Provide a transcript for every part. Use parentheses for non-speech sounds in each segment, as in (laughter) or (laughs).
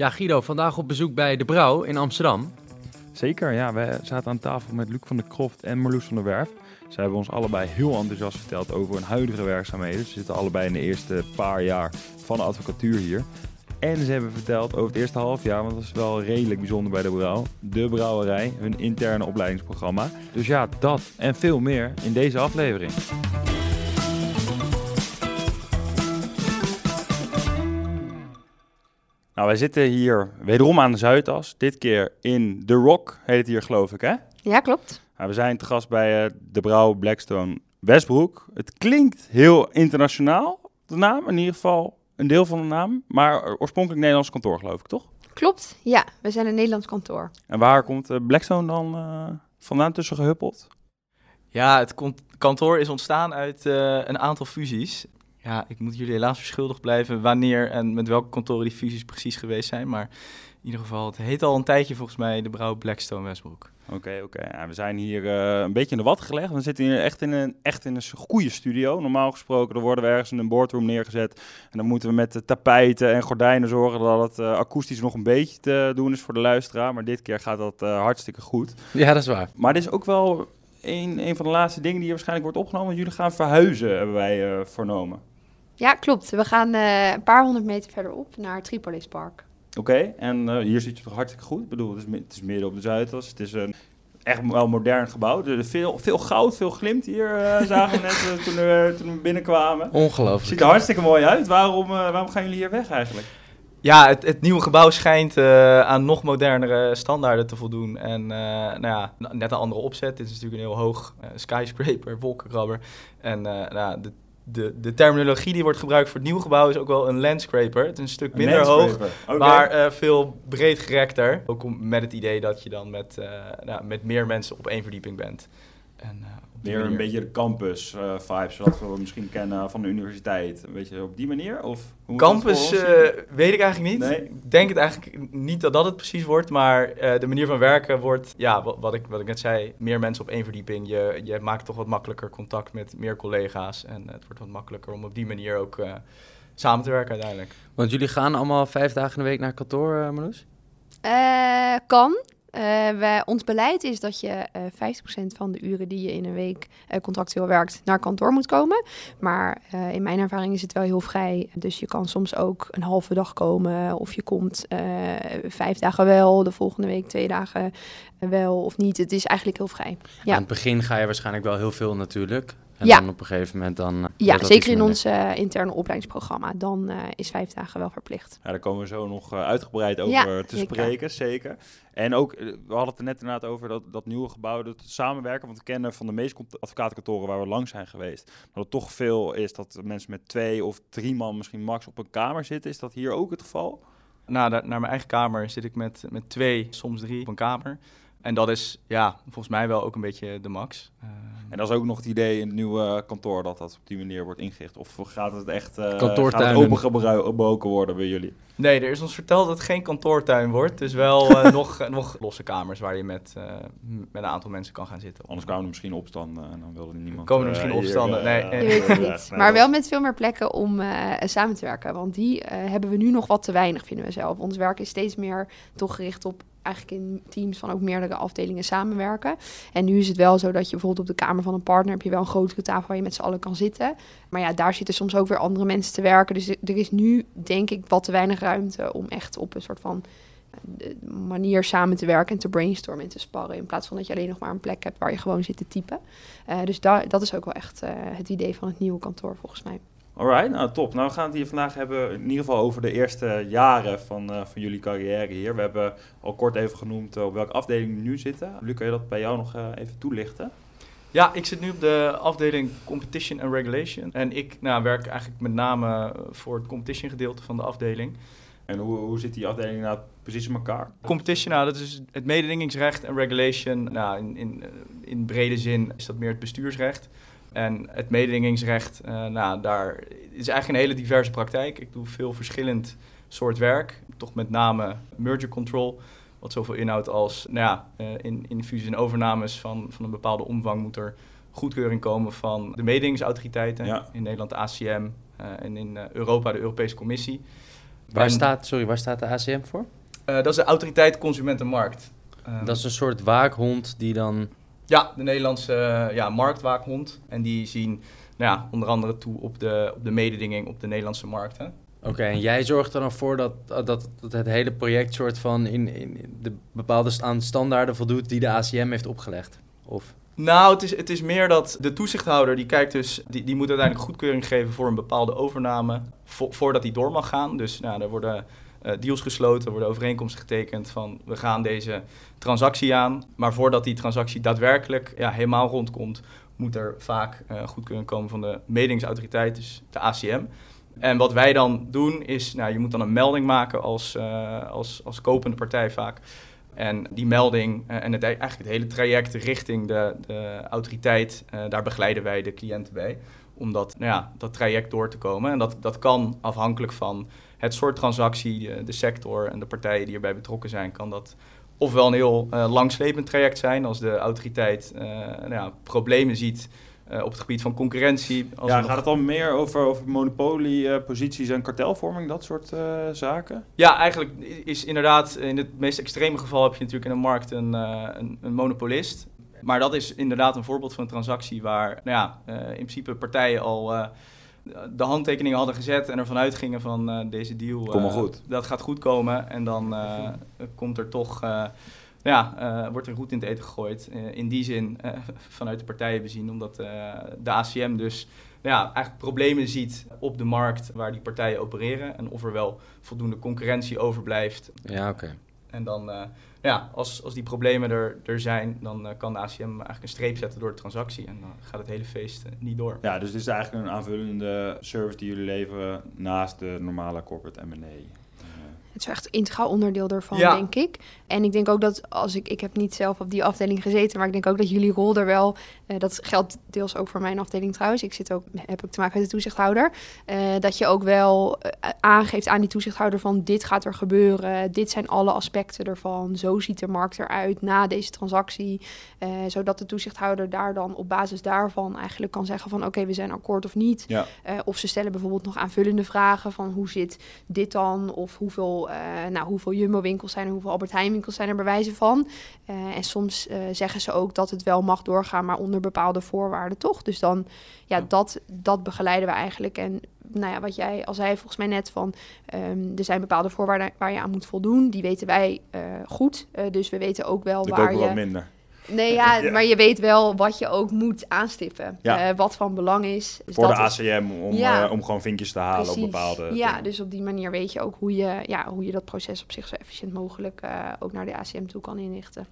Ja, Guido, vandaag op bezoek bij De Brouw in Amsterdam. Zeker, ja. We zaten aan tafel met Luc van der Kroft en Marloes van der Werf. Zij hebben ons allebei heel enthousiast verteld over hun huidige werkzaamheden. Ze zitten allebei in de eerste paar jaar van de advocatuur hier. En ze hebben verteld over het eerste half jaar, want dat is wel redelijk bijzonder bij de Brouw. De Brouwerij, hun interne opleidingsprogramma. Dus ja, dat en veel meer in deze aflevering. Nou, wij zitten hier wederom aan de Zuidas. Dit keer in The Rock, heet het hier geloof ik hè? Ja, klopt. Nou, we zijn te gast bij uh, De Brouw Blackstone Westbroek. Het klinkt heel internationaal, de naam. In ieder geval een deel van de naam. Maar oorspronkelijk Nederlands kantoor geloof ik, toch? Klopt, ja. We zijn een Nederlands kantoor. En waar komt uh, Blackstone dan uh, vandaan tussen gehuppeld? Ja, het kantoor is ontstaan uit een aantal fusies. Ja, ik moet jullie helaas verschuldigd blijven wanneer en met welke kantoren die fusies precies geweest zijn. Maar in ieder geval, het heet al een tijdje volgens mij de Brouw Blackstone Westbroek. Oké, oké. Ja, we zijn hier uh, een beetje in de wat gelegd. We zitten hier echt in een, echt in een goede studio. Normaal gesproken, dan worden we ergens in een boardroom neergezet. En dan moeten we met de tapijten en gordijnen zorgen dat het uh, akoestisch nog een beetje te doen is voor de luisteraar. Maar dit keer gaat dat uh, hartstikke goed. Ja, dat is waar. Maar dit is ook wel een, een van de laatste dingen die hier waarschijnlijk wordt opgenomen. Want jullie gaan verhuizen, hebben wij vernomen. Ja, klopt. We gaan uh, een paar honderd meter verderop naar Tripolis Park. Oké, okay, en uh, hier zit je toch hartstikke goed? Ik bedoel, het is, het is midden op de Zuidas. Het is een echt wel modern gebouw. Er veel, veel goud, veel glimt hier, uh, zagen we net toen, we, toen we binnenkwamen. Ongelooflijk. Ziet er hartstikke mooi uit. Waarom, waarom gaan jullie hier weg eigenlijk? Ja, het, het nieuwe gebouw schijnt uh, aan nog modernere standaarden te voldoen. En uh, nou ja, net een andere opzet. Dit is natuurlijk een heel hoog uh, skyscraper, wolkenkrabber. En nou, de de, de terminologie die wordt gebruikt voor het nieuwe gebouw is ook wel een landscraper. Het is een stuk minder hoog, okay. maar uh, veel breed gerekter. Ook om, met het idee dat je dan met, uh, nou, met meer mensen op één verdieping bent. En, uh, Meer een beetje de campus uh, vibes, zoals we misschien kennen van de universiteit. Een beetje op die manier? Of hoe campus uh, weet ik eigenlijk niet. Nee? Ik denk het eigenlijk niet dat dat het precies wordt. Maar uh, de manier van werken wordt, ja, wat, wat, ik, wat ik net zei, meer mensen op één verdieping. Je, je maakt toch wat makkelijker contact met meer collega's. En het wordt wat makkelijker om op die manier ook samen te werken uiteindelijk. Want jullie gaan allemaal vijf dagen in de week naar kantoor, uh, Marloes? kan. Wij, ons beleid is dat je uh, 50% van de uren die je in een week uh, contractueel werkt naar kantoor moet komen. Maar in mijn ervaring is het wel heel vrij. Dus je kan soms ook een halve dag komen of je komt vijf dagen wel, de volgende week twee dagen wel of niet. Het is eigenlijk heel vrij. Ja. Aan het begin ga je waarschijnlijk wel heel veel natuurlijk. En ja. dan op een gegeven moment dan... Ja, zeker in ons uh, interne opleidingsprogramma. Dan uh, is vijf dagen wel verplicht. Ja, daar komen we zo nog uh, uitgebreid over ja, te zeker. spreken, zeker. En ook, we hadden het er net inderdaad over dat, dat nieuwe gebouw, dat samenwerken. Want we kennen van de meeste advocatenkantoren waar we lang zijn geweest, dat het toch veel is dat mensen met twee of drie man misschien max op een kamer zitten. Is dat hier ook het geval? Nou, naar mijn eigen kamer zit ik met, met twee, soms drie op een kamer. En dat is ja, volgens mij wel ook een beetje de max. Uh, en dat is ook nog het idee in het nieuwe kantoor dat dat op die manier wordt ingericht? Of gaat het echt uh, opengebroken worden bij jullie? Nee, er is ons verteld dat het geen kantoortuin wordt. Dus wel uh, (laughs) nog, nog losse kamers waar je met, uh, met een aantal mensen kan gaan zitten. Anders kwamen er misschien opstanden en dan wilde niemand... Komen er misschien opstanden, nee. (laughs) Je weet het niet. Maar wel met veel meer plekken om samen te werken. Want die hebben we nu nog wat te weinig, vinden we zelf. Ons werk is steeds meer toch gericht op eigenlijk in teams van ook meerdere afdelingen samenwerken. En nu is het wel zo dat je bijvoorbeeld op de kamer van een partner heb je wel een grotere tafel waar je met z'n allen kan zitten. Maar ja, daar zitten soms ook weer andere mensen te werken. Dus er is nu denk ik wat te weinig ruimte om echt op een soort van eh, manier samen te werken en te brainstormen en te sparren. In plaats van dat je alleen nog maar een plek hebt waar je gewoon zit te typen. Uh, dus daar, dat is ook wel echt uh, het idee van het nieuwe kantoor volgens mij. Alright, nou top. Nou, we gaan het hier vandaag hebben in ieder geval over de eerste jaren van, uh, van jullie carrière hier. We hebben al kort even genoemd uh, op welke afdeling we nu zitten. Luc, kan je dat bij jou nog uh, even toelichten? Ja, ik zit nu op de afdeling Competition and Regulation. En ik nou, werk eigenlijk met name voor het competition gedeelte van de afdeling. En hoe, hoe zit die afdeling nou precies in elkaar? Competition, nou, dat is het mededingingsrecht en regulation. Nou, in, in, in brede zin is dat meer het bestuursrecht. En het mededingingsrecht, uh, nou, daar is eigenlijk een hele diverse praktijk. Ik doe veel verschillend soort werk. Toch met name merger control, wat zoveel inhoudt als, nou ja, uh, in, in fusies en overnames van, van een bepaalde omvang moet er goedkeuring komen van de mededingingsautoriteiten. Ja. In Nederland de ACM uh, en in Europa de Europese Commissie. Waar En- staat, sorry, waar staat de ACM voor? Eh, dat is de Autoriteit Consumentenmarkt. Dat is een soort waakhond die dan... Ja, de Nederlandse eh, ja, marktwaakhond. En die zien nou ja, onder andere toe op de, op de mededinging op de Nederlandse markten. Oké, en jij zorgt er dan voor dat, dat, dat het hele project soort van in, in de bepaalde aan standaarden voldoet die de ACM heeft opgelegd? Of? Nou, het is, het is meer dat de toezichthouder, die kijkt dus, die, die moet uiteindelijk goedkeuring geven voor een bepaalde overname, vo- voordat die door mag gaan. Dus nou, er worden eh, deals gesloten, worden overeenkomsten getekend van we gaan deze transactie aan. Maar voordat die transactie daadwerkelijk ja, helemaal rondkomt, moet er vaak eh, goedkeuring komen van de mededingsautoriteit, dus de ACM. En wat wij dan doen is, nou, je moet dan een melding maken als, eh, als, als kopende partij vaak. En die melding en het, eigenlijk het hele traject richting de, de autoriteit, daar begeleiden wij de cliënten bij. Om dat, nou ja, dat traject door te komen. En dat, dat kan afhankelijk van het soort transactie, de, de sector en de partijen die erbij betrokken zijn, kan dat ofwel een heel eh, langslepend traject zijn als de autoriteit eh, nou ja, problemen ziet eh, op het gebied van concurrentie. Als ja, nog- gaat het dan meer over, over monopolieposities en kartelvorming, dat soort eh, zaken? Ja, eigenlijk is inderdaad, in het meest extreme geval heb je natuurlijk in een markt een, eh, een, een monopolist. Maar dat is inderdaad een voorbeeld van een transactie waar nou ja, eh, in principe partijen al eh, de handtekeningen hadden gezet en ervan uitgingen van eh, deze deal. Kom maar eh, goed. Dat gaat goed komen en dan eh, komt er toch, ja, wordt er goed in het eten gegooid. In die zin vanuit de partijen bezien, omdat de ACM dus ja, eigenlijk problemen ziet op de markt waar die partijen opereren. En of er wel voldoende concurrentie overblijft. Ja, oké. En dan, ja, als, als die problemen er, er zijn, dan eh, kan de ACM eigenlijk een streep zetten door de transactie. En dan gaat het hele feest eh, niet door. Ja, dus dit is eigenlijk een aanvullende service die jullie leveren naast de normale corporate M&A. Het is echt integraal onderdeel Ja. denk ik. En ik denk ook dat als ik, ik heb niet zelf op die afdeling gezeten, maar ik denk ook dat jullie rol er wel, eh, dat geldt deels ook voor mijn afdeling trouwens. Ik zit ook, heb ook te maken met de toezichthouder. eh, dat je ook wel eh, aangeeft aan die toezichthouder van dit gaat er gebeuren, dit zijn alle aspecten ervan, zo ziet de markt eruit na deze transactie. zodat de toezichthouder daar dan op basis daarvan eigenlijk kan zeggen van oké, we zijn akkoord of niet. Ja. Of ze stellen bijvoorbeeld nog aanvullende vragen van hoe zit dit dan? Of hoeveel, eh, nou, hoeveel Jumbo-winkels zijn er, hoeveel Albert Heijn-winkels zijn er bewijzen van? Eh, en soms eh, zeggen ze ook dat het wel mag doorgaan, maar onder bepaalde voorwaarden toch? Dus dan, ja, Ja. Dat, dat begeleiden we eigenlijk. En nou ja, wat jij al zei volgens mij net van, ehm, er zijn bepaalde voorwaarden waar je aan moet voldoen. Die weten wij goed. Dus we weten ook wel ik waar ook wel wat je... minder. Nee, ja, Ja. maar je weet wel wat je ook moet aanstippen. Ja. Eh, wat van belang is. Dus Voor de is- ACM, om, Ja. eh, om gewoon vinkjes te halen Precies. op bepaalde Ja, dingen. dus op die manier weet je ook hoe je, ja, hoe je dat proces op zich zo efficiënt mogelijk eh, ook naar de ACM toe kan inrichten.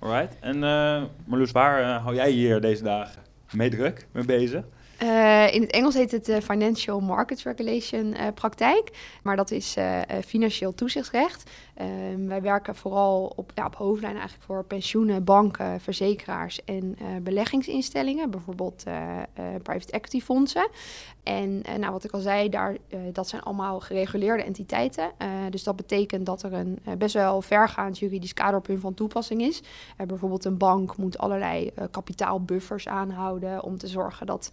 Alright. En eh Marloes, waar hou jij hier deze dagen mee druk, mee bezig? Eh, in het Engels heet het eh, Financial Markets Regulation eh, praktijk, maar dat is financieel toezichtsrecht. Ehm, wij werken vooral op, ja, op hoofdlijn eigenlijk voor pensioenen, banken, verzekeraars en beleggingsinstellingen, bijvoorbeeld private equity fondsen. En nou, wat ik al zei, daar, dat zijn allemaal gereguleerde entiteiten. Dus dat betekent dat er een best wel vergaand juridisch kader op hun van toepassing is. Bijvoorbeeld een bank moet allerlei kapitaalbuffers aanhouden om te zorgen dat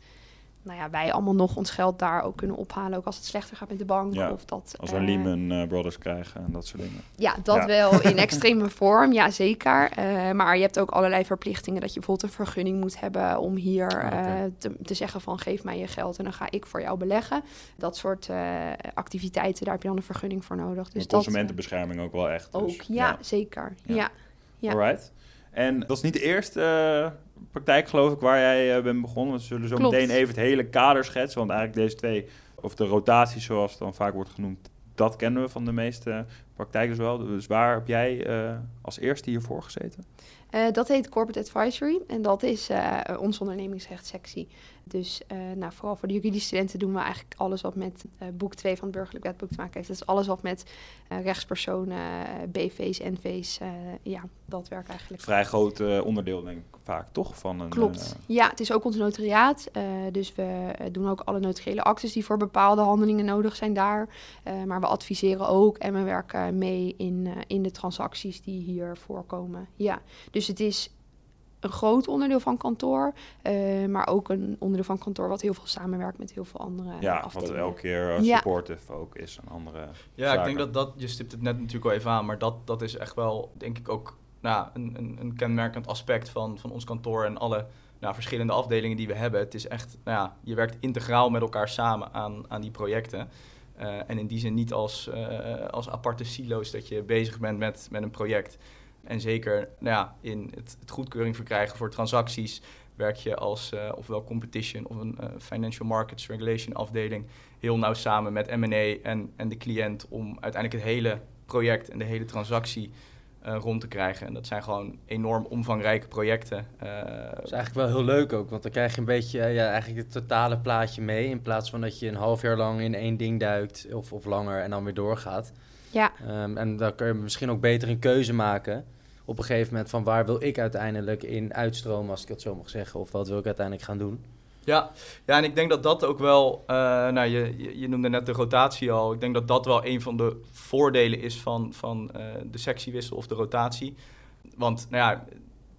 nou ja, wij allemaal nog ons geld daar ook kunnen ophalen, ook als het slechter gaat met de bank. Ja, of dat, Als we eh, Lehman eh, Brothers krijgen en dat soort dingen. ja, dat Ja. wel in (laughs) extreme vorm, ja zeker. Eh, maar je hebt ook allerlei verplichtingen dat je bijvoorbeeld een vergunning moet hebben om hier Ah, te, te zeggen van geef mij je geld en dan ga ik voor jou beleggen. Dat soort activiteiten, daar heb je dan een vergunning voor nodig. Dus dat, consumentenbescherming ook wel echt. dus, ook, ja, zeker. Ja. Ja. Alright. En dat is niet de eerste praktijk, geloof ik, waar jij eh, bent begonnen. We zullen zo Klopt. meteen even het hele kader schetsen. Want eigenlijk deze twee, of de rotatie zoals het dan vaak wordt genoemd, dat kennen we van de meeste praktijken dus wel. Dus waar heb jij eh, als eerste hiervoor gezeten? Eh, dat heet Corporate Advisory en dat is eh onze ondernemingsrechtssectie. Dus eh, nou, vooral voor de juridische studenten doen we eigenlijk alles wat met boek 2 van het burgerlijk wetboek te maken heeft. Dus alles wat met rechtspersonen, BV's, NV's, ja, dat werkt eigenlijk. Vrij groot onderdeel, denk ik vaak, toch? Van een, Klopt. Ja, het is ook ons notariaat. dus we doen ook alle notariële actes die voor bepaalde handelingen nodig zijn daar. Maar we adviseren ook en we werken mee in, in de transacties die hier voorkomen. Ja, dus het is een groot onderdeel van kantoor. eh, maar ook een onderdeel van kantoor wat heel veel samenwerkt met heel veel andere Ja, wat afdelingen. elke keer eh, Ja. supportive ook is aan andere Ja, zaken. ik denk dat dat, je stipt het net natuurlijk al even aan, maar dat, dat is echt wel, denk ik ook, nou, een, een, een kenmerkend aspect van, van ons kantoor en alle nou, verschillende afdelingen die we hebben. Het is echt, nou ja, je werkt integraal met elkaar samen aan, aan die projecten. Eh, en in die zin niet als, eh, als aparte silo's dat je bezig bent met, met een project. En zeker nou ja, in het, het goedkeuring verkrijgen voor transacties werk je als eh, ofwel competition of een eh, financial markets regulation afdeling heel nauw samen met M&A en, en de cliënt om uiteindelijk het hele project en de hele transactie eh, rond te krijgen. En dat zijn gewoon enorm omvangrijke projecten. Eh, Dat is eigenlijk wel heel leuk ook, want dan krijg je een beetje ja, eigenlijk het totale plaatje mee. In plaats van dat je een half jaar lang in één ding duikt of, of langer en dan weer doorgaat. Ja, Ehm, en dan kun je misschien ook beter een keuze maken op een gegeven moment van waar wil ik uiteindelijk in uitstromen, als ik het zo mag zeggen. Of wat wil ik uiteindelijk gaan doen. Ja, ja, en ik denk dat dat ook wel, eh, nou, je, je, je noemde net de rotatie al. Ik denk dat dat wel een van de voordelen is van, van eh, de sectiewissel of de rotatie. Want, nou ja,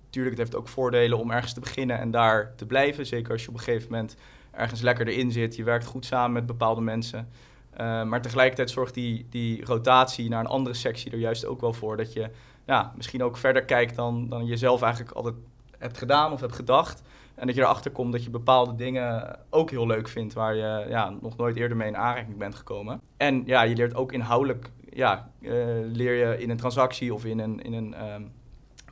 natuurlijk, het heeft ook voordelen om ergens te beginnen en daar te blijven. Zeker als je op een gegeven moment ergens lekker erin zit. Je werkt goed samen met bepaalde mensen. Eh, maar tegelijkertijd zorgt die, die rotatie naar een andere sectie er juist ook wel voor dat je ja, misschien ook verder kijkt dan, dan je zelf eigenlijk altijd hebt gedaan of hebt gedacht. En dat je erachter komt dat je bepaalde dingen ook heel leuk vindt, waar je ja, nog nooit eerder mee in aanraking bent gekomen. En ja, je leert ook inhoudelijk, ja, eh, leer je in een transactie of in een, in een ehm,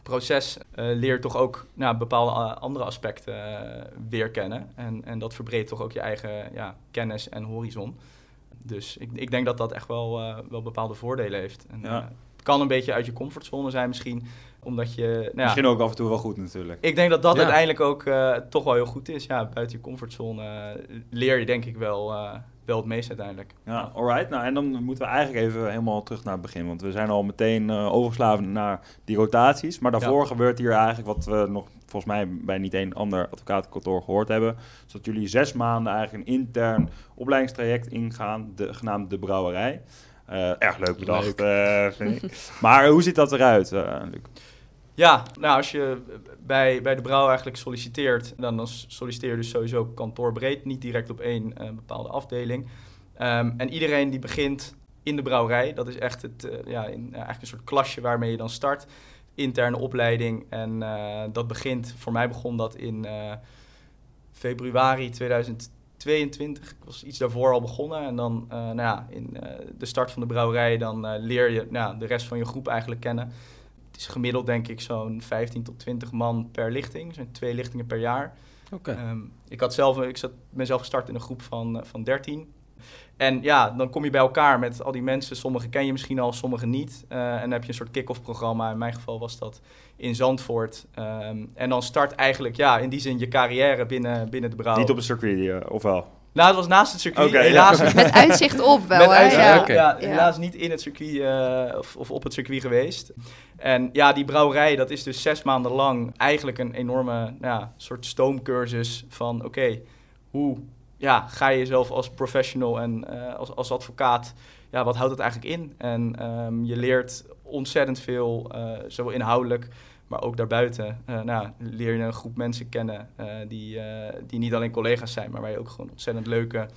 proces, eh, leer toch ook nou, bepaalde andere aspecten eh, weer kennen. En, en dat verbreedt toch ook je eigen ja, kennis en horizon. Dus ik, ik denk dat dat echt wel, wel bepaalde voordelen heeft. En, Ja. Het kan een beetje uit je comfortzone zijn misschien, omdat je... Nou ja, Misschien ook af en toe wel goed natuurlijk. ik denk dat dat Ja. uiteindelijk ook eh, toch wel heel goed is. Ja, buiten je comfortzone eh, leer je denk ik wel, eh, wel het meest uiteindelijk. Ja, alright. Nou, en dan moeten we eigenlijk even helemaal terug naar het begin. Want we zijn al meteen eh, overgeslagen naar die rotaties. Maar daarvoor Ja. gebeurt hier eigenlijk wat we nog volgens mij bij niet één ander advocatenkantoor gehoord hebben. Is dat jullie zes maanden eigenlijk een intern opleidingstraject ingaan, de, genaamd de brouwerij. Eh, erg leuk bedacht, eh, vind ik. (laughs) Maar hoe ziet dat eruit, eh, Ja, nou als je bij, bij de brouw eigenlijk solliciteert, dan, dan solliciteer je dus sowieso kantoorbreed, niet direct op één bepaalde afdeling. Ehm, en iedereen die begint in de brouwerij, dat is echt het, ja, in, eigenlijk een soort klasje waarmee je dan start, interne opleiding. En dat begint, voor mij begon dat in februari 2010. 22. Ik was iets daarvoor al begonnen. En dan uh, nou ja, in eh, de start van de brouwerij, dan eh, leer je nou, de rest van je groep eigenlijk kennen. Het is gemiddeld denk ik zo'n 15 tot 20 man per lichting. zijn twee lichtingen per jaar. Oké. Ehm, ik, had zelf, ik zat, ben zelf gestart in een groep van, van 13. En ja, dan kom je bij elkaar met al die mensen. Sommige ken je misschien al, sommige niet. Eh, en dan heb je een soort kick-off programma. In mijn geval was dat in Zandvoort. Ehm, en dan start eigenlijk, ja, in die zin je carrière binnen, binnen de brouw. Niet op het circuit, eh, of wel? Nou, het was naast het circuit. Oké, helaas ja. (laughs) met uitzicht op wel. met hè? uitzicht Ja. op, ja, Ja. helaas niet in het circuit eh, of, of op het circuit geweest. En ja, die brouwerij, dat is dus zes maanden lang eigenlijk een enorme nou ja, soort stoomcursus van oké, hoe ja, ga je jezelf als professional en eh, als, als advocaat, ja, wat houdt het eigenlijk in? En ehm, je leert ontzettend veel, eh, zowel inhoudelijk, maar ook daarbuiten. eh, nou, leer je een groep mensen kennen die, die niet alleen collega's zijn, maar waar je ook gewoon ontzettend leuke,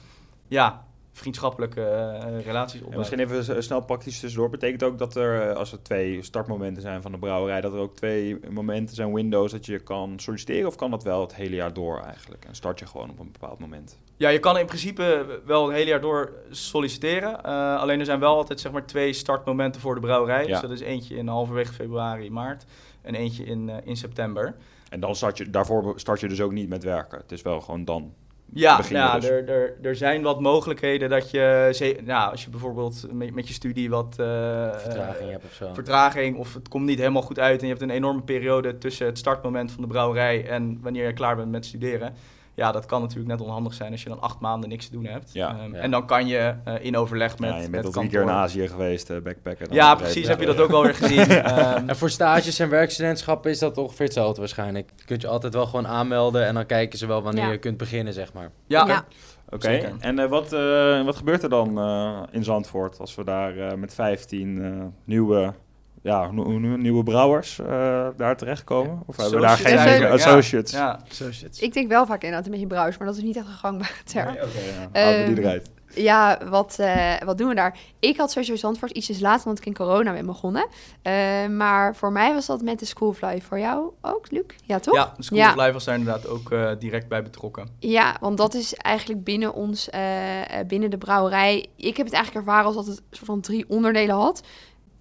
ja, vriendschappelijke eh, relaties op. En misschien even snel praktisch tussendoor. Betekent ook dat er, eh, als er twee startmomenten zijn van de brouwerij, dat er ook twee momenten zijn, windows, dat je kan solliciteren? Of kan dat wel het hele jaar door eigenlijk? En start je gewoon op een bepaald moment? Ja, je kan in principe wel het hele jaar door solliciteren. Eh, alleen er zijn wel altijd zeg maar twee startmomenten voor de brouwerij. Ja. Dus dat is eentje in halverwege februari, maart en eentje in, in september. En dan start je, daarvoor start je dus ook niet met werken. Het is wel gewoon dan. Ja, ja dus. er, er, er zijn wat mogelijkheden dat je, nou, als je bijvoorbeeld met, met je studie wat eh, Vertraging hebt of zo. vertraging of het komt niet helemaal goed uit en je hebt een enorme periode tussen het startmoment van de brouwerij en wanneer je klaar bent met studeren. Ja, dat kan natuurlijk net onhandig zijn als je dan acht maanden niks te doen hebt. Ja. Ehm, Ja. En dan kan je eh, in overleg met ja, je met bent al drie kantoor- keer in Azië geweest, eh, backpacken. dan Ja, precies. Heb je dat ook alweer (laughs) gezien? Ehm, En voor stages en werkstudentschappen is dat ongeveer hetzelfde waarschijnlijk. Je kunt je altijd wel gewoon aanmelden en dan kijken ze wel wanneer Ja. je kunt beginnen, zeg maar. ja, Ja. Oké, Zeker. en eh, wat, eh, wat gebeurt er dan eh, in Zandvoort als we daar eh, met 15 eh, nieuwe ja, nieuwe brouwers eh, daar terechtkomen? Of hebben we daar Associates geen ja. associates? Ja. Associates. Ik denk wel vaak inderdaad een beetje brouwers, maar dat is niet echt een gangbare term. Nee, ja. Die Ehm, eruit. Ja, wat, eh, wat doen we daar? Ik had sowieso Zandvoort ietsjes later, omdat ik in corona ben begonnen. Eh, maar voor mij was dat met de School of Life. Voor jou ook, Luc? Ja, toch? Ja, de School Ja. was daar inderdaad ook eh, direct bij betrokken. Ja, want dat is eigenlijk binnen ons, binnen de brouwerij. Ik heb het eigenlijk ervaren als dat het soort van drie onderdelen had.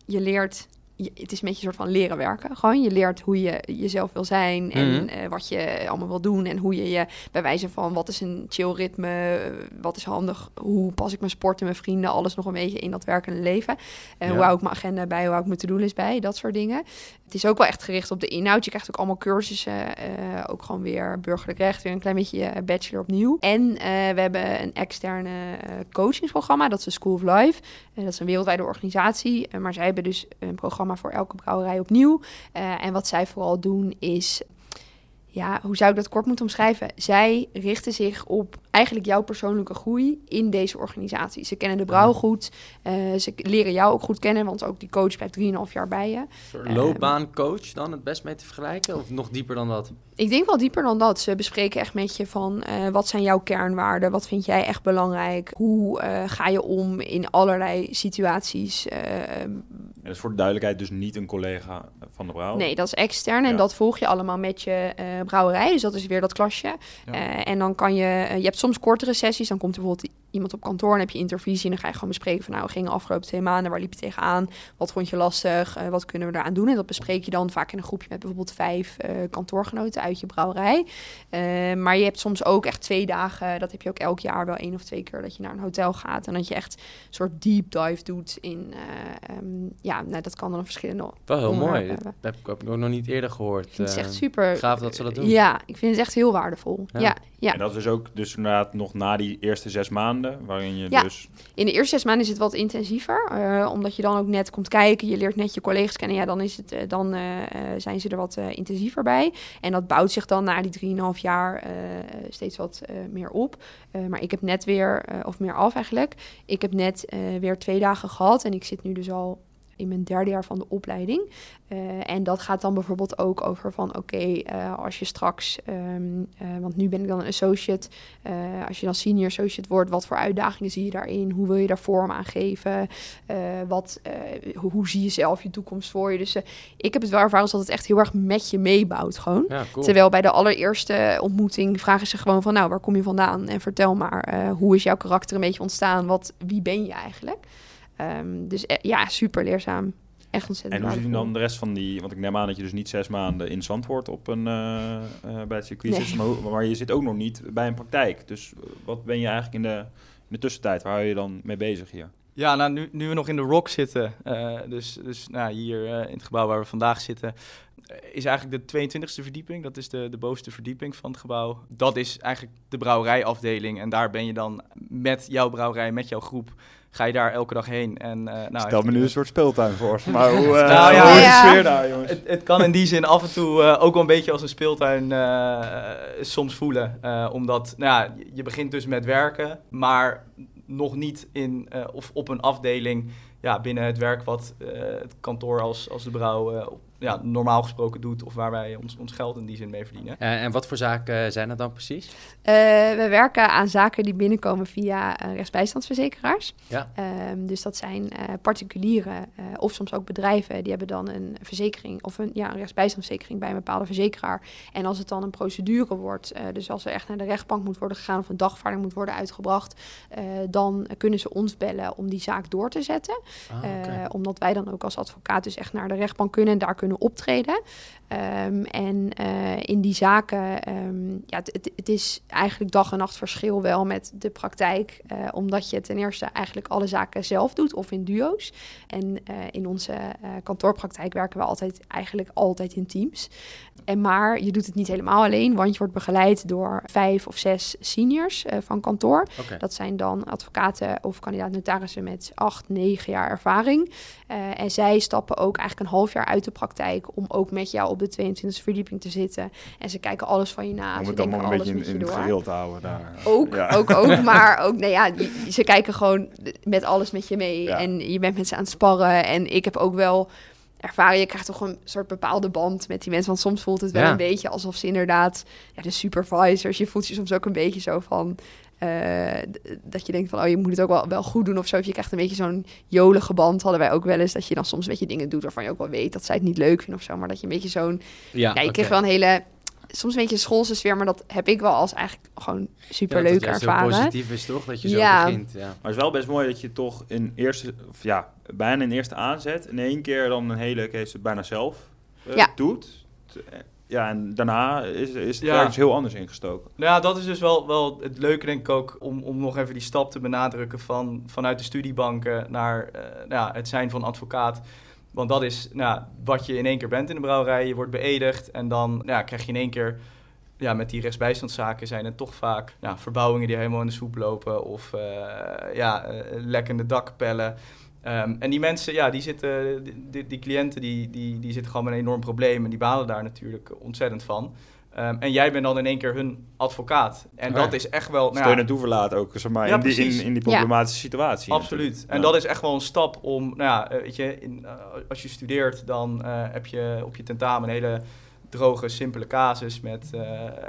Je leert, je- het is een beetje een soort van leren werken. Gewoon, je leert hoe je jezelf wil zijn en Mhm. eh, wat je allemaal wil doen. En hoe je je, bij wijze van, wat is een chill ritme, eh, wat is handig, hoe pas ik mijn sport en mijn vrienden, alles nog een beetje in dat werkende leven. En Ja. hoe hou ik mijn agenda bij, hoe hou ik mijn to-do-list bij, dat soort dingen. Het is ook wel echt gericht op de inhoud. Je krijgt ook allemaal cursussen. eh, ook gewoon weer burgerlijk recht. Weer een klein beetje je bachelor opnieuw. En eh, we hebben een externe eh, coachingsprogramma. Dat is de School of Life. Eh, dat is een wereldwijde organisatie. Eh, maar zij hebben dus een programma voor elke brouwerij opnieuw. Eh, en wat zij vooral doen is... Ja, hoe zou ik dat kort moeten omschrijven? Zij richten zich op eigenlijk jouw persoonlijke groei in deze organisatie. Ze kennen de brouw goed. eh, ze leren jou ook goed kennen, want ook die coach blijft 3,5 jaar bij je. Ehm. loopbaancoach dan het best mee te vergelijken? Of nog dieper dan dat? Ik denk wel dieper dan dat. Ze bespreken echt met je van eh, wat zijn jouw kernwaarden? Wat vind jij echt belangrijk? Hoe ga je om in allerlei situaties? En dat is voor de duidelijkheid dus niet een collega van de brouw. nee, dat is extern en Ja. dat volg je allemaal met je eh, brouwerij. Dus dat is weer dat klasje. Ja. Eh, en dan kan je, eh, je hebt soms kortere sessies. Dan komt er bijvoorbeeld iemand op kantoor en heb je intervisie. En dan ga je gewoon bespreken van nou, we gingen afgelopen twee maanden. Waar liep je tegenaan? Wat vond je lastig? Eh, wat kunnen we eraan doen? En dat bespreek je dan vaak in een groepje met bijvoorbeeld vijf eh, kantoorgenoten uit je brouwerij. Eh, maar je hebt soms ook echt twee dagen. Dat heb je ook elk jaar wel één of twee keer dat je naar een hotel gaat. En dat je echt een soort deep dive doet in... eh, ehm, ja, nou, dat kan dan verschillende Wel heel mooi. Dat heb ik, ook nog niet eerder gehoord. Het Eh, echt super. gaaf dat ze dat doen. Ja, ik vind het echt heel waardevol. Ja. Ja, ja. En dat is dus ook dus inderdaad nog na die eerste zes maanden, waarin je Ja. dus... In de eerste zes maanden is het wat intensiever, eh, omdat je dan ook net komt kijken, je leert net je collega's kennen. Ja, dan, is het, eh, dan eh, zijn ze er wat intensiever bij. En dat bouwt zich dan na die 3,5 jaar steeds wat meer op. Maar ik heb net weer, of meer af eigenlijk, ik heb net weer twee dagen gehad en ik zit nu dus al in mijn derde jaar van de opleiding. Eh, en dat gaat dan bijvoorbeeld ook over van oké, eh, als je straks, ehm, eh, want nu ben ik dan een associate, als je dan senior associate wordt, wat voor uitdagingen zie je daarin? Hoe wil je daar vorm aan geven? Wat, hoe, hoe zie je zelf je toekomst voor je? Dus ik heb het wel ervaren dat het echt heel erg met je meebouwt gewoon. Ja, cool. Terwijl bij de allereerste ontmoeting vragen ze gewoon van, nou, waar kom je vandaan? En vertel maar, hoe is jouw karakter een beetje ontstaan? Wat, wie ben je eigenlijk? Ehm, dus eh, ja, super leerzaam. Echt ontzettend En hoe zit waardevol. dan de rest van die... Want ik neem aan dat je dus niet zes maanden in Zandvoort op een, eh, eh, bij het circuit Nee. zit, maar, je zit ook nog niet bij een praktijk. Dus wat ben je eigenlijk in de, in de tussentijd? Waar hou je dan mee bezig hier? Ja, nou, nu, nu we nog in de Rock zitten, eh, dus, dus nou, hier eh, in het gebouw waar we vandaag zitten, is eigenlijk de 22e verdieping. Dat is de, de bovenste verdieping van het gebouw. Dat is eigenlijk de brouwerijafdeling. En daar ben je dan met jouw brouwerij, met jouw groep, ga je daar elke dag heen. En, eh, nou, Stel me nu een soort speeltuin voor. (laughs) Maar hoe, eh, Nou ja, hoe sfeer daar, jongens? Het, het kan in die zin af en toe eh, ook wel een beetje als een speeltuin soms voelen. Omdat, nou ja, je- begint dus met werken, maar nog niet in, of op een afdeling ja, binnen het werk wat het kantoor als, als de brouw ja, normaal gesproken doet. Of waar wij ons, ons geld in die zin mee verdienen. Eh, en wat voor zaken zijn dat dan precies? Eh, we werken aan zaken die binnenkomen via eh, rechtsbijstandsverzekeraars. Ja. Ehm, dus dat zijn eh, particulieren eh, of soms ook bedrijven. Die hebben dan een verzekering of een, ja, een rechtsbijstandsverzekering bij een bepaalde verzekeraar. En als het dan een procedure wordt, eh, dus als er echt naar de rechtbank moet worden gegaan of een dagvaarding moet worden uitgebracht, eh, dan kunnen ze ons bellen om die zaak door te zetten. Ah. Eh, omdat wij dan ook als advocaat dus echt naar de rechtbank kunnen en daar kunnen optreden. Ehm, en eh, in die zaken, ehm, ja, het, is eigenlijk dag en nacht verschil wel met de praktijk. eh, omdat je ten eerste eigenlijk alle zaken zelf doet of in duo's. En eh, in onze kantoorpraktijk werken we altijd eigenlijk altijd in teams. En maar je doet het niet helemaal alleen, want je wordt begeleid door vijf of zes seniors van kantoor. Dat zijn dan advocaten of kandidaat-notarissen met acht, negen jaar ervaring. En zij stappen ook eigenlijk een half jaar uit de praktijk om ook met jou op de 22e verdieping te zitten. En ze kijken alles van je na. Om het allemaal een beetje in, in het gereel te houden daar. Ook, Ja. ook, ook, (laughs) maar ook, nee ja, ze kijken gewoon met alles met je mee. Ja. En je bent met ze aan het sparren. En ik heb ook wel ervaren. Je krijgt toch een soort bepaalde band met die mensen. Want soms voelt het wel Ja. een beetje alsof ze inderdaad ja, de supervisors. Je voelt je soms ook een beetje zo van. Eh, dat je denkt van, oh, je moet het ook wel, wel goed doen of zo. Of je krijgt een beetje zo'n jolige band. Hadden wij ook wel eens. Dat je dan soms een beetje dingen doet waarvan je ook wel weet dat zij het niet leuk vinden of zo. Maar dat je een beetje zo'n... Ja, Ja, je wel een hele... Soms een beetje schoolse sfeer, maar dat heb ik wel als eigenlijk gewoon super Ja, dat ervaren. positief is toch, dat je zo Ja. begint. Ja. Maar het is wel best mooi dat je toch in eerste, of ja, bijna in eerste aanzet in één keer dan een hele case bijna zelf eh, Ja. doet. Ja, en daarna is, is het Ja. ergens heel anders ingestoken. Nou ja, dat is dus wel, wel het leuke, denk ik ook, om, om nog even die stap te benadrukken van, vanuit de studiebanken naar nou ja, het zijn van advocaat. Want dat is nou, wat je in één keer bent in de brouwerij. Je wordt beëdigd en dan nou ja, krijg je in één keer, ja, met die rechtsbijstandszaken zijn het toch vaak nou, verbouwingen die helemaal in de soep lopen of eh, ja, eh, lekkende dakpellen. Ehm, en die mensen, ja, die zitten, die, die, die cliënten, die, die, die zitten gewoon met een enorm probleem en die balen daar natuurlijk ontzettend van. Ehm, en jij bent dan in één keer hun advocaat. En Ja. dat is echt wel. nou Steun ja, en toeverlaat ook, zeg maar, Ja, in, die, in, in die Ja. problematische situatie. Absoluut. natuurlijk. En Ja. dat is echt wel een stap om, nou ja, eh, weet je, in, eh, als je studeert, dan eh, heb je op je tentamen een hele droge, simpele casus met, eh,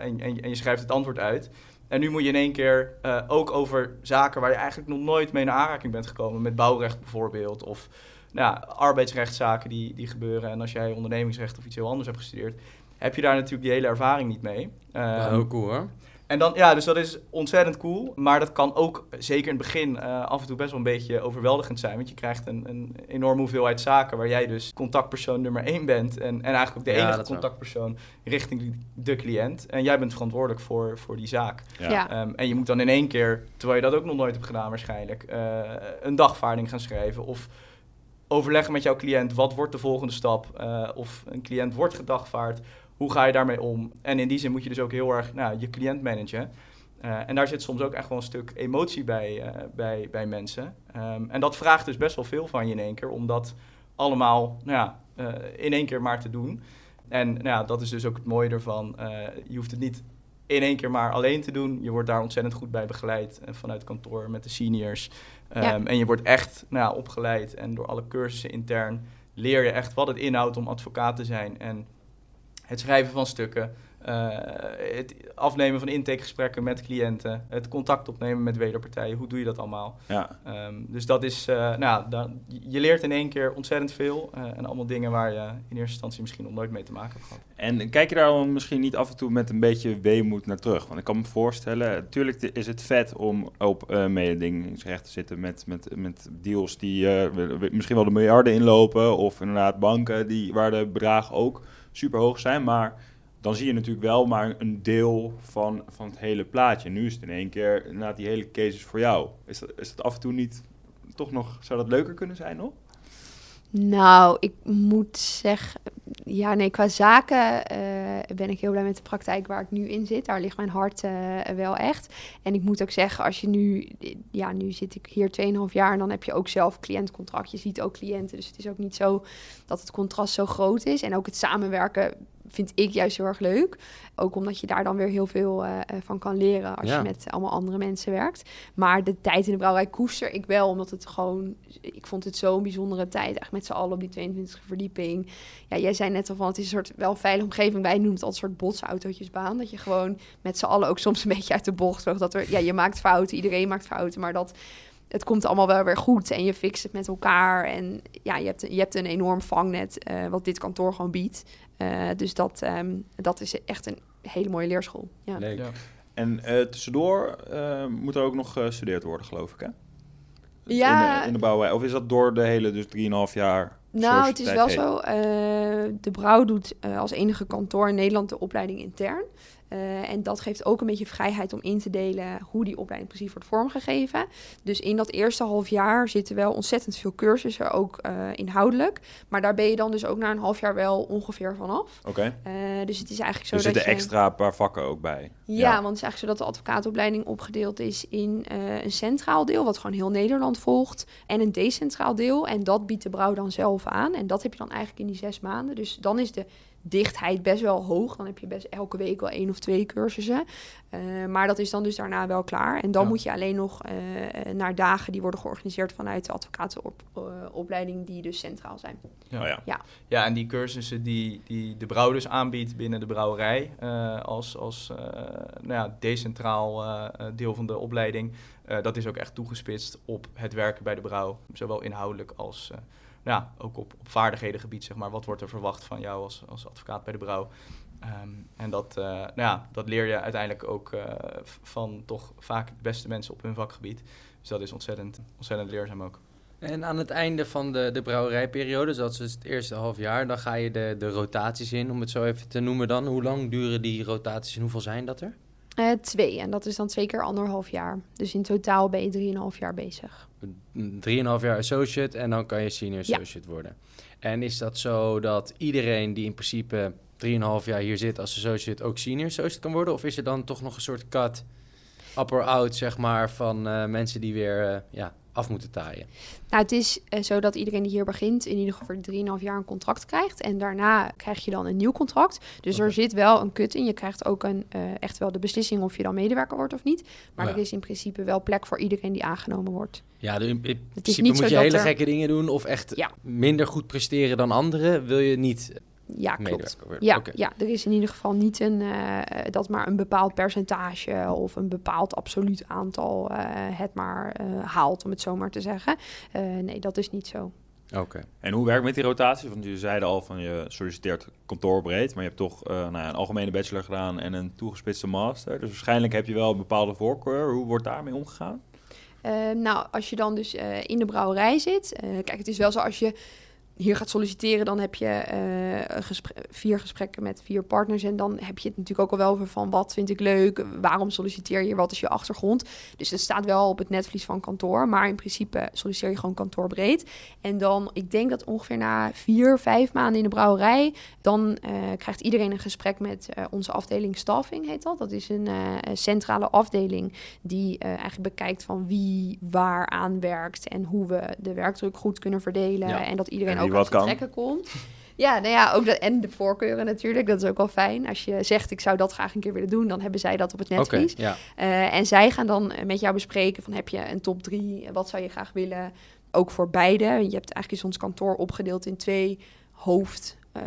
en, en, en je schrijft het antwoord uit. En nu moet je in één keer eh, ook over zaken waar je eigenlijk nog nooit mee in aanraking bent gekomen, met bouwrecht bijvoorbeeld, of nou ja, arbeidsrechtszaken die, die gebeuren. En als jij ondernemingsrecht of iets heel anders hebt gestudeerd, heb je daar natuurlijk die hele ervaring niet mee. Ehm, heel cool hoor. En dan, ja, dus dat is ontzettend cool. Maar dat kan ook, zeker in het begin, eh, af en toe best wel een beetje overweldigend zijn. Want je krijgt een, een enorme hoeveelheid zaken waar jij dus contactpersoon nummer één bent. En, en eigenlijk ook de Ja, enige wel. contactpersoon richting de cliënt. En jij bent verantwoordelijk voor, voor die zaak. Ja. Ja. Ehm, en je moet dan in één keer, terwijl je dat ook nog nooit hebt gedaan waarschijnlijk, eh, een dagvaarding gaan schrijven. Of overleggen met jouw cliënt, wat wordt de volgende stap? Eh, of een cliënt wordt gedagvaard, hoe ga je daarmee om? En in die zin moet je dus ook heel erg nou, je cliënt managen. Eh, en daar zit soms ook echt wel een stuk emotie bij, eh, bij, bij mensen. Ehm, en dat vraagt dus best wel veel van je in één keer, om dat allemaal nou ja, eh, in één keer maar te doen. En nou ja, dat is dus ook het mooie ervan. Je hoeft het niet in één keer maar alleen te doen. Je wordt daar ontzettend goed bij begeleid vanuit kantoor met de seniors. Ja. Ehm, En je wordt echt nou ja, opgeleid en door alle cursussen intern leer je echt wat het inhoudt om advocaat te zijn. En het schrijven van stukken, eh, het afnemen van intakegesprekken met cliënten, het contact opnemen met wederpartijen. Hoe doe je dat allemaal? Ja. Ehm, dus dat is, eh, nou, ja, da- je leert in één keer ontzettend veel. eh, en allemaal dingen waar je in eerste instantie misschien nog nooit mee te maken hebt gehad. En kijk je daar dan misschien niet af en toe met een beetje weemoed naar terug? Want ik kan me voorstellen, natuurlijk is het vet om op mededingingsrecht te zitten met, met, met deals die misschien wel de miljarden inlopen. Of inderdaad banken die, waar de bedragen ook super hoog zijn. Maar dan zie je natuurlijk wel maar een deel van, van het hele plaatje. Nu is het in één keer inderdaad die hele case is voor jou. Is dat, is dat af en toe niet toch nog, zou dat leuker kunnen zijn nog? Nou, ik moet zeggen, ja, nee, qua zaken eh, ben ik heel blij met de praktijk waar ik nu in zit. Daar ligt mijn hart eh, wel echt. En ik moet ook zeggen, als je nu, ja, nu zit ik hier 2,5 jaar en dan heb je ook zelf cliëntcontract. Je ziet ook cliënten, dus het is ook niet zo dat het contrast zo groot is. En ook het samenwerken vind ik juist heel erg leuk. Ook omdat je daar dan weer heel veel eh, eh, van kan leren als Ja. je met allemaal andere mensen werkt. Maar de tijd in de brouwerij koester ik wel, omdat het gewoon... Ik vond het zo'n bijzondere tijd, echt met z'n allen op die 22e verdieping. Ja, jij zei net al van, het is een soort wel veilige omgeving. Wij noemen het al een soort botsautootjesbaan. Dat je gewoon met z'n allen ook soms een beetje uit de bocht. Dat er, ja, je maakt fouten, iedereen maakt fouten, maar dat... Het komt allemaal wel weer goed en je fixt het met elkaar. En ja, je hebt, je hebt een enorm vangnet, eh, wat dit kantoor gewoon biedt. Eh, dus dat, ehm, dat is echt een hele mooie leerschool. Ja. Leuk. Ja. En eh, tussendoor eh, moet er ook nog gestudeerd worden, geloof ik, hè? Ja. In de, in de bouwwij. Of is dat door de hele, dus 3,5 jaar? Nou, het is wel heen? zo. eh, de Brouw doet eh, als enige kantoor in Nederland de opleiding intern. Eh, en dat geeft ook een beetje vrijheid om in te delen hoe die opleiding precies wordt vormgegeven. Dus in dat eerste half jaar zitten wel ontzettend veel cursussen, ook eh, inhoudelijk. Maar daar ben je dan dus ook na een half jaar wel ongeveer vanaf. Oké. Eh, dus het is eigenlijk zo Er dat zitten je... extra paar vakken ook bij. Ja, want het is eigenlijk zo dat de advocaatopleiding opgedeeld is in een centraal deel, wat gewoon heel Nederland volgt, en een decentraal deel. En dat biedt de brouw dan zelf aan. En dat heb je dan eigenlijk in die zes maanden. Dus dan is de dichtheid best wel hoog. Dan heb je best elke week wel één of twee cursussen. Eh, maar dat is dan dus daarna wel klaar. En dan Ja. moet je alleen nog eh, naar dagen die worden georganiseerd vanuit de advocatenopleiding, die dus centraal zijn. Ja. Oh ja. Ja, en die cursussen die, die de brouw dus aanbiedt binnen de brouwerij eh, als, als eh, nou ja, decentraal eh, eh, deel van de opleiding, eh, dat is ook echt toegespitst op het werken bij de brouw. Zowel inhoudelijk als eh, ja, ook op, op vaardighedengebied, zeg maar. Wat wordt er verwacht van jou als, als advocaat bij de brouw? Ehm, en dat, eh, nou ja, dat leer je uiteindelijk ook eh, van toch vaak de beste mensen op hun vakgebied. Dus dat is ontzettend, ontzettend leerzaam ook. En aan het einde van de, de brouwerijperiode, dus dat is dus het eerste half jaar, dan ga je de, de rotaties in, om het zo even te noemen dan. Hoe lang duren die rotaties en hoeveel zijn dat er? Eh, twee, en dat is dan twee keer anderhalf jaar. Dus in totaal ben je drieënhalf jaar bezig. Drieënhalf jaar associate en dan kan je senior Ja. associate worden. En is dat zo dat iedereen die in principe drieënhalf jaar hier zit als associate ook senior associate kan worden? Of is er dan toch nog een soort cut, upper out, zeg maar, van eh, mensen die weer eh, ja, af moeten taaien? Nou, het is eh, zo dat iedereen die hier begint in ieder geval voor 3,5 jaar een contract krijgt. En daarna krijg je dan een nieuw contract. Dus er zit wel een kut in. Je krijgt ook een, eh, echt wel de beslissing of je dan medewerker wordt of niet. Maar ja. er is in principe wel plek voor iedereen die aangenomen wordt. Ja, in, principe moet je hele er- gekke dingen doen of echt Ja. minder goed presteren dan anderen, wil je niet Ja, klopt. Ja, ja, er is in ieder geval niet een, eh, dat maar een bepaald percentage of een bepaald absoluut aantal eh, het maar eh, haalt, om het zo maar te zeggen. Eh, nee, dat is niet zo. Oké. En hoe werkt met die rotaties? Want je zeiden al van je solliciteert kantoorbreed, maar je hebt toch eh, nou ja, een algemene bachelor gedaan en een toegespitste master. Dus waarschijnlijk heb je wel een bepaalde voorkeur. Hoe wordt daarmee omgegaan? Nou, als je dan dus eh, in de brouwerij zit. eh, kijk, het is wel zo als je hier gaat solliciteren, dan heb je eh, gespre- vier gesprekken met vier partners. En dan heb je het natuurlijk ook al wel over van wat vind ik leuk, waarom solliciteer je, wat is je achtergrond. Dus het staat wel op het netvlies van kantoor, maar in principe solliciteer je gewoon kantoorbreed. En dan, ik denk dat ongeveer na vier, vijf maanden in de brouwerij, dan eh, krijgt iedereen een gesprek met eh, onze afdeling staffing, heet dat. Dat is een centrale afdeling die eigenlijk bekijkt van wie waar aan werkt en hoe we de werkdruk goed kunnen verdelen Ja. en dat iedereen En wie ook wat kan. trekken komt. Ja, nou ja, ook dat, en de voorkeuren natuurlijk, dat is ook wel fijn. Als je zegt, ik zou dat graag een keer willen doen, dan hebben zij dat op het netvlies. ja. Eh, en zij gaan dan eh, met jou bespreken van, heb je een top drie? Wat zou je graag willen? Ook voor beide. Je hebt eigenlijk is ons kantoor opgedeeld in twee hoofd... eh,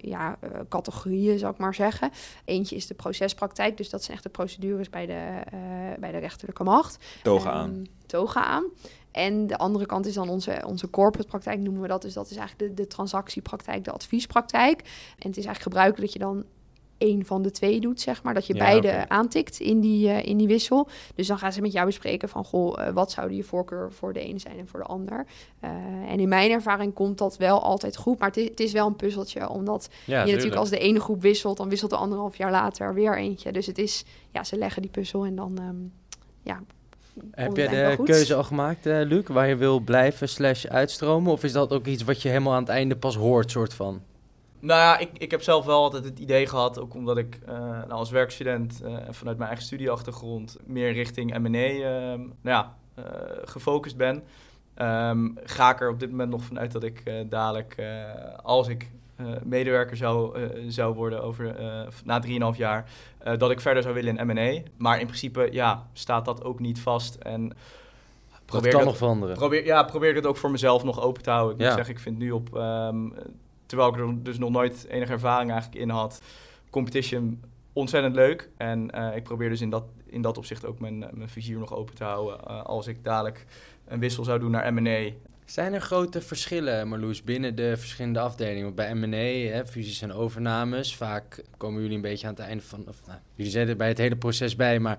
ja, eh, categorieën, zou ik maar zeggen. Eentje is de procespraktijk, dus dat zijn echt de procedures bij de, eh, bij de rechterlijke macht. Toga Ehm, aan. Toga aan. En de andere kant is dan onze, onze corporate praktijk, noemen we dat. Dus dat is eigenlijk de, de transactiepraktijk, de adviespraktijk. En het is eigenlijk gebruikelijk dat je dan één van de twee doet, zeg maar. Dat je Ja, beide aantikt in die, eh, in die wissel. Dus dan gaan ze met jou bespreken van... goh, eh, wat zou je voorkeur voor de ene zijn en voor de ander? Eh, en in mijn ervaring komt dat wel altijd goed. Maar het is, het is wel een puzzeltje, omdat Ja, je natuurlijk als de ene groep wisselt... dan wisselt de anderhalf jaar later weer eentje. Dus het is, ja, ze leggen die puzzel en dan... ehm, ja, Heb jij de keuze al gemaakt, eh, Luc, waar je wil blijven slash uitstromen? Of is dat ook iets wat je helemaal aan het einde pas hoort, soort van? Nou ja, ik, ik heb zelf wel altijd het idee gehad, ook omdat ik eh, nou, als werkstudent eh, en vanuit mijn eigen studieachtergrond meer richting M&A ehm, nou ja, eh, gefocust ben. Ehm, ga ik er op dit moment nog vanuit dat ik eh, dadelijk, eh, als ik medewerker zou, eh, zou worden over, eh, na 3,5 jaar, eh, dat ik verder zou willen in M&A. Maar in principe ja, staat dat ook niet vast en Dat probeer kan dat- nog veranderen. Probeer, ja, probeer het ook voor mezelf nog open te houden. Ik Ja. moet zeggen, ik vind nu op... ehm, terwijl ik er dus nog nooit enige ervaring eigenlijk in had... competition ontzettend leuk. En eh, ik probeer dus in dat, in dat opzicht ook mijn, mijn vizier nog open te houden. eh, als ik dadelijk een wissel zou doen naar M&A. Zijn er grote verschillen, Marloes, binnen de verschillende afdelingen? Bij M&A, hè, fusies en overnames, vaak komen jullie een beetje aan het einde van... Of, nou, jullie zijn er bij het hele proces bij, maar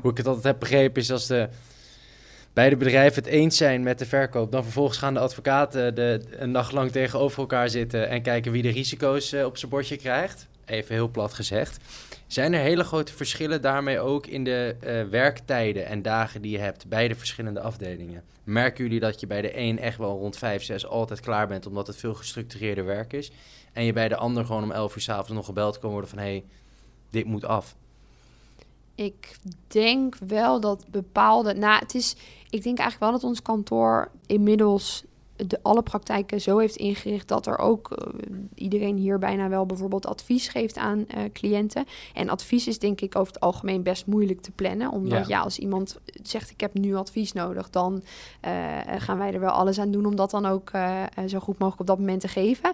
hoe ik het altijd heb begrepen is als de beide bedrijven het eens zijn met de verkoop, dan vervolgens gaan de advocaten de, een nacht lang tegenover elkaar zitten en kijken wie de risico's eh, op zijn bordje krijgt. Even heel plat gezegd. Zijn er hele grote verschillen daarmee ook in de eh, werktijden en dagen die je hebt bij de verschillende afdelingen? Merken jullie dat je bij de een echt wel rond 5, 6 altijd klaar bent, omdat het veel gestructureerder werk is? En je bij de ander gewoon om 11 uur s'avonds nog gebeld kan worden van hé, hey, dit moet af. Ik denk wel dat bepaalde. Nou, het is. Ik denk eigenlijk wel dat ons kantoor inmiddels de, alle praktijken zo heeft ingericht dat er ook eh, iedereen hier bijna wel bijvoorbeeld advies geeft aan eh, cliënten. En advies is denk ik over het algemeen best moeilijk te plannen. Omdat Ja. ja, als iemand zegt ik heb nu advies nodig, dan eh, gaan wij er wel alles aan doen om dat dan ook zo goed mogelijk op dat moment te geven.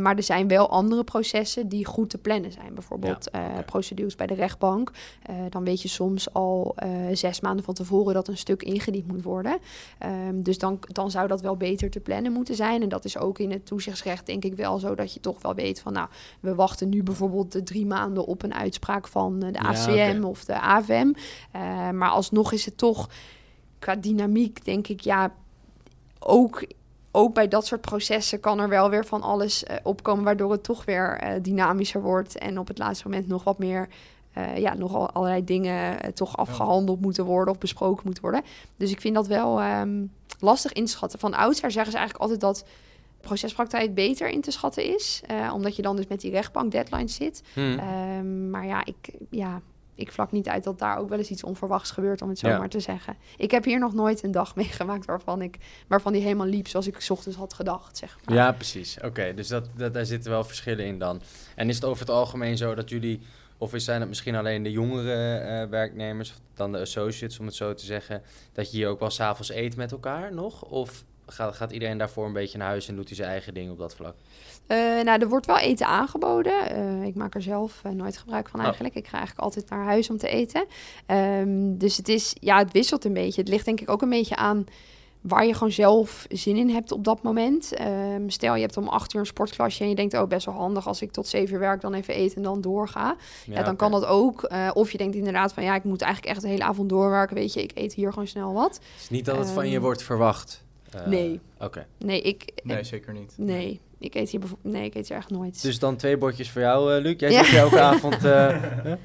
Maar er zijn wel andere processen die goed te plannen zijn. Bijvoorbeeld procedures bij de rechtbank. Dan weet je soms al zes maanden van tevoren dat een stuk ingediend moet worden. Ehm, dus dan, dan zou dat wel beter te plannen moeten zijn. En dat is ook in het toezichtsrecht denk ik wel zo dat je toch wel weet van nou, we wachten nu bijvoorbeeld de drie maanden op een uitspraak van eh, de Ja, ACM of de AVM. Eh, maar alsnog is het toch qua dynamiek denk ik ja, ook ook bij dat soort processen kan er wel weer van alles eh, opkomen, waardoor het toch weer dynamischer wordt en op het laatste moment nog wat meer, ja, nog al allerlei dingen toch afgehandeld moeten worden of besproken moeten worden. Dus ik vind dat wel ehm, lastig inschatten. Van oudsher zeggen ze eigenlijk altijd dat procespraktijk beter in te schatten is, eh, omdat je dan dus met die rechtbank deadlines zit. Hm. Ehm, maar ja ik, ja, ik vlak niet uit dat daar ook wel eens iets onverwachts gebeurt, om het zo Ja. maar te zeggen. Ik heb hier nog nooit een dag (laughs) meegemaakt waarvan, ik, waarvan die helemaal liep zoals ik 's ochtends had gedacht, zeg maar. Ja, precies. Oké, dus dat, dat, daar zitten wel verschillen in dan. En is het over het algemeen zo dat jullie, of is- zijn het misschien alleen de jongere eh, werknemers, of dan de associates om het zo te zeggen, dat je hier ook wel s'avonds eet met elkaar nog? Of gaat, gaat iedereen daarvoor een beetje naar huis en doet hij zijn eigen ding op dat vlak? Eh, nou, er wordt wel eten aangeboden. Eh, ik maak er zelf nooit gebruik van Oh. eigenlijk. Ik ga eigenlijk altijd naar huis om te eten. Ehm, dus het is, ja, het wisselt een beetje. Het ligt denk ik ook een beetje aan waar je gewoon zelf zin in hebt op dat moment. Ehm, stel, je hebt om acht uur een sportklasje en je denkt, oh, best wel handig als ik tot zeven uur werk, dan even eten en dan doorga. Ja, dan kan dat ook. Eh, of je denkt inderdaad van, ja, ik moet eigenlijk echt de hele avond doorwerken. Weet je, ik eet hier gewoon snel wat. Het is niet dat het van je Ehm, wordt verwacht. Eh, nee. Oké. Nee, ik, Nee, zeker niet. nee, ik eet hier bijvoorbeeld, nee, ik eet hier echt nooit. Dus dan twee bordjes voor jou, eh, Luc. Jij Ja. zit hier elke (laughs) avond... eh,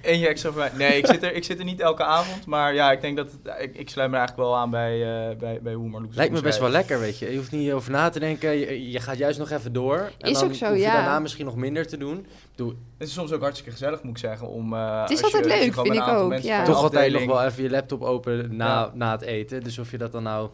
Eentje extra voor mij. Nee, ik zit, er, ik zit er niet elke avond. Maar ja, ik denk dat... Het, ik, ik sluit me eigenlijk wel aan bij, eh bij, bij hoe Marloes Lijkt me best wel lekker, weet je. Je hoeft niet over na te denken. Je, je gaat juist nog even door. En Is dan ook zo, hoef je ja. daarna misschien nog minder te doen. Bedoel, Het is soms ook hartstikke gezellig, moet ik zeggen. Om, eh, Het is als je- altijd je leuk, vind ik ook, ja. toch altijd nog wel even je laptop open na, Ja. na het eten. Dus of je dat dan nou...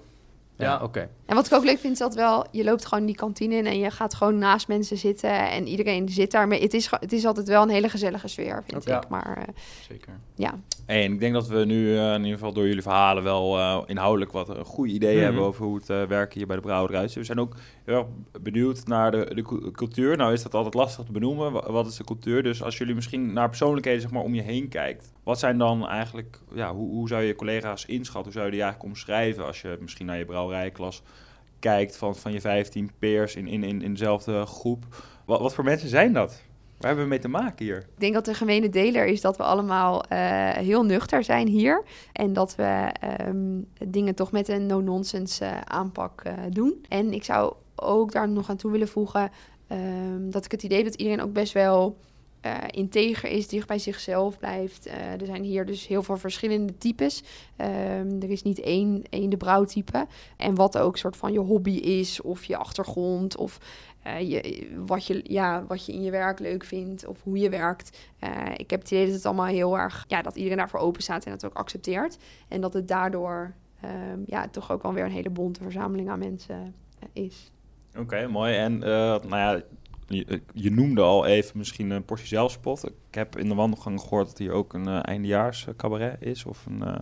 Ja, Ja. oké. En wat ik ook leuk vind, is dat wel, je loopt gewoon die kantine in en je gaat gewoon naast mensen zitten en iedereen zit daarmee. Het is, het is altijd wel een hele gezellige sfeer, vind ik. Maar eh, Zeker. ja, En ik denk dat we nu eh, in ieder geval door jullie verhalen wel eh, inhoudelijk wat een goede idee Mhm. hebben over hoe het eh, werken hier bij de brouwerij is. We zijn ook heel erg benieuwd naar de, de cu- cultuur. Nou is dat altijd lastig te benoemen. Wa- Wat is de cultuur? Dus als jullie misschien naar persoonlijkheden zeg maar, om je heen kijkt. Wat zijn dan eigenlijk, ja, hoe, hoe zou je je collega's inschatten? Hoe zou je die eigenlijk omschrijven als je misschien naar je brouwerijklas kijkt van, van je 15 peers in, in, in, in dezelfde groep? Wat, wat voor mensen zijn dat? Waar hebben we mee te maken hier? ik denk dat de gemene deler is dat we allemaal eh, heel nuchter zijn hier. En dat we ehm, dingen toch met een no-nonsense eh, aanpak eh, doen. En ik zou ook daar nog aan toe willen voegen ehm, dat ik het idee heb dat iedereen ook best wel eh, integer is, dicht bij zichzelf blijft. Eh, er zijn hier dus heel veel verschillende types. Ehm, er is niet één, één de brouwtype. En wat ook soort van je hobby is, of je achtergrond, of eh, je, wat, je, ja, wat je in je werk leuk vindt, of hoe je werkt. Ik heb het idee dat het allemaal heel erg, ja, dat iedereen daarvoor open staat en het ook accepteert. En dat het daardoor, ehm, ja, toch ook wel weer een hele bonte verzameling aan mensen is. Oké, mooi. En nou ja, je, je noemde al even misschien een portie zelfspot. Ik heb in de wandelgang gehoord dat hier ook een eh, eindejaars eh, cabaret is of een eh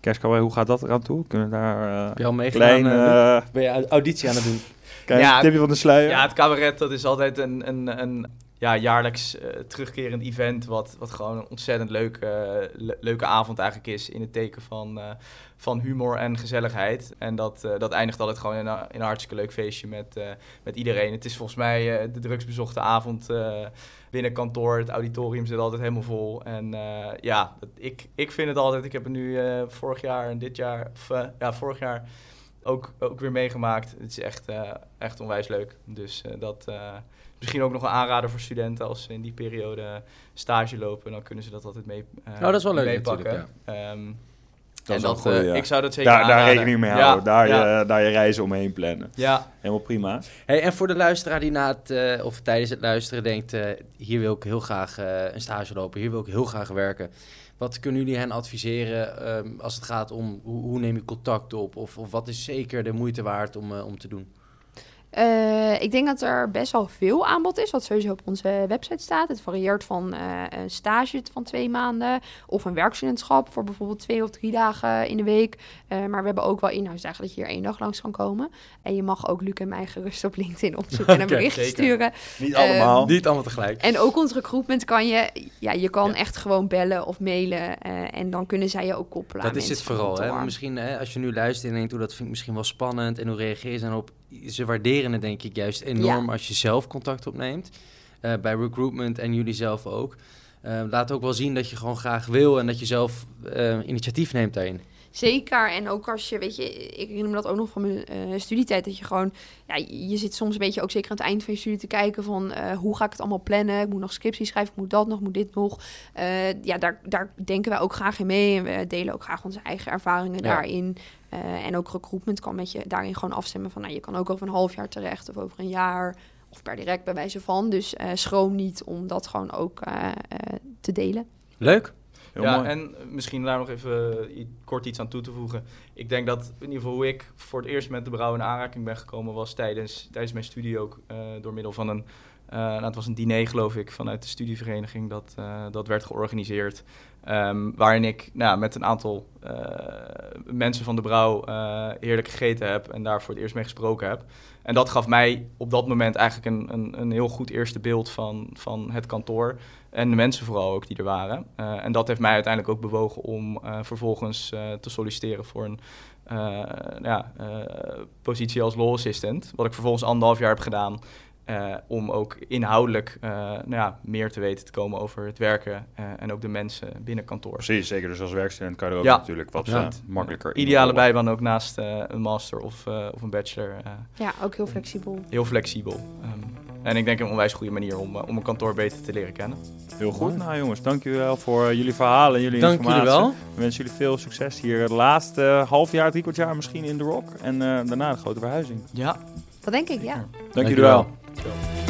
kerstcabaret. Hoe gaat dat eraan toe? Kunnen we daar eh, Heb je al meegedaan? klein eh, eh ben je auditie aan het doen? klein Ja, tipje van de sluier? Ja, het cabaret dat is altijd een, een, een ja, jaarlijks eh, terugkerend event. Wat, wat gewoon een ontzettend leuke, eh, le- leuke avond eigenlijk is. In het teken van, eh, van humor en gezelligheid. En dat, dat eindigt altijd gewoon in een, in een hartstikke leuk feestje met, met iedereen. Het is volgens mij de drugsbezochte avond binnen kantoor. Het auditorium zit altijd helemaal vol. En ja, ik, ik vind het altijd. Ik heb het nu vorig jaar en dit jaar. Of, ja, vorig jaar ook, ook weer meegemaakt. Het is echt, echt onwijs leuk. Dus dat misschien ook nog een aanrader voor studenten als ze in die periode stage lopen. Dan kunnen ze dat altijd mee, eh, Nou, dat is wel leuk meepakken. natuurlijk, Ehm, Dat en is wel dat, goed, eh, ja. ik zou dat zeker daar, daar rekening mee Ja, houden. daar, ja, je, daar je reizen omheen plannen. ja. Helemaal prima. Hey, en voor de luisteraar die na het, eh, of tijdens het luisteren denkt... eh, hier wil ik heel graag eh, een stage lopen, hier wil ik heel graag werken. Wat kunnen jullie hen adviseren ehm, als het gaat om hoe, hoe neem je contact op? Of, of wat is zeker de moeite waard om, om te doen? Eh, ik denk dat er best wel veel aanbod is, wat sowieso op onze website staat. Het varieert van eh, een stage van twee maanden of een werkstudentschap voor bijvoorbeeld twee of drie dagen in de week. Eh, maar we hebben ook wel inhoudsdagen dat je hier één dag langs kan komen. En je mag ook Luc en mij gerust op LinkedIn opzoeken en een (laughs) zeker. sturen. Niet Ehm, allemaal. Niet allemaal tegelijk. En ook ons recruitment kan je, ja, je kan Ja. echt gewoon bellen of mailen. eh, en dan kunnen zij je ook koppelen Dat aan is het vooral. Hè? Misschien hè, als je nu luistert en denkt, hoe dat vind ik misschien wel spannend. En hoe reageer je daarop? Ze waarderen het denk ik juist enorm als je zelf contact opneemt. Eh, bij recruitment en jullie zelf ook. Eh, laat ook wel zien dat je gewoon graag wil en dat je zelf eh, initiatief neemt daarin. Zeker. En ook als je, weet je, ik herinner me dat ook nog van mijn studietijd. Dat je gewoon, ja, je zit soms een beetje ook zeker aan het eind van je studie te kijken van hoe ga ik het allemaal plannen? Ik moet nog scriptie schrijven, ik moet dat nog, moet dit nog. Ja, daar, daar denken wij ook graag in mee. En we delen ook graag onze eigen ervaringen Ja. daarin. Eh, en ook recruitment kan met je daarin gewoon afstemmen van, nou, je kan ook over een half jaar terecht of over een jaar. Of per direct bij wijze van. Dus eh, schroom niet om dat gewoon ook eh, eh, te delen. Leuk. Heel ja, mooi. en misschien daar nog even kort iets aan toe te voegen. Ik denk dat in ieder geval hoe ik voor het eerst met de brouw in aanraking ben gekomen was tijdens, tijdens mijn studie ook eh, door middel van een, nou, het was een diner geloof ik vanuit de studievereniging dat, eh, dat werd georganiseerd. Ehm, waarin ik nou, met een aantal eh, mensen van de brouw eh, heerlijk gegeten heb en daar voor het eerst mee gesproken heb. En dat gaf mij op dat moment eigenlijk een, een, een heel goed eerste beeld van, van het kantoor. En de mensen vooral ook die er waren. Eh, en dat heeft mij uiteindelijk ook bewogen om eh, vervolgens eh, te solliciteren voor een eh, ja, eh, positie als law assistant. Wat ik vervolgens anderhalf jaar heb gedaan. Eh, om ook inhoudelijk eh, nou ja, meer te weten te komen over het werken eh, en ook de mensen binnen kantoor. Precies, zeker. Dus als werkstudent kan je er ook Ja, natuurlijk wat eh, makkelijker in Ideale bijbaan ook naast eh, een master of, eh, of een bachelor. eh, Ja, ook heel flexibel. heel flexibel. Ehm, en ik denk een onwijs goede manier om, om een kantoor beter te leren kennen. Heel goed. Nou jongens, dank jullie wel voor jullie verhalen en jullie Dank informatie. jullie wel. We wensen jullie veel succes hier het laatste half jaar, drie kwart jaar misschien in de Rock. En eh, daarna de grote verhuizing. Ja, Dat denk ik, ja. Dank, jullie wel. Let's go.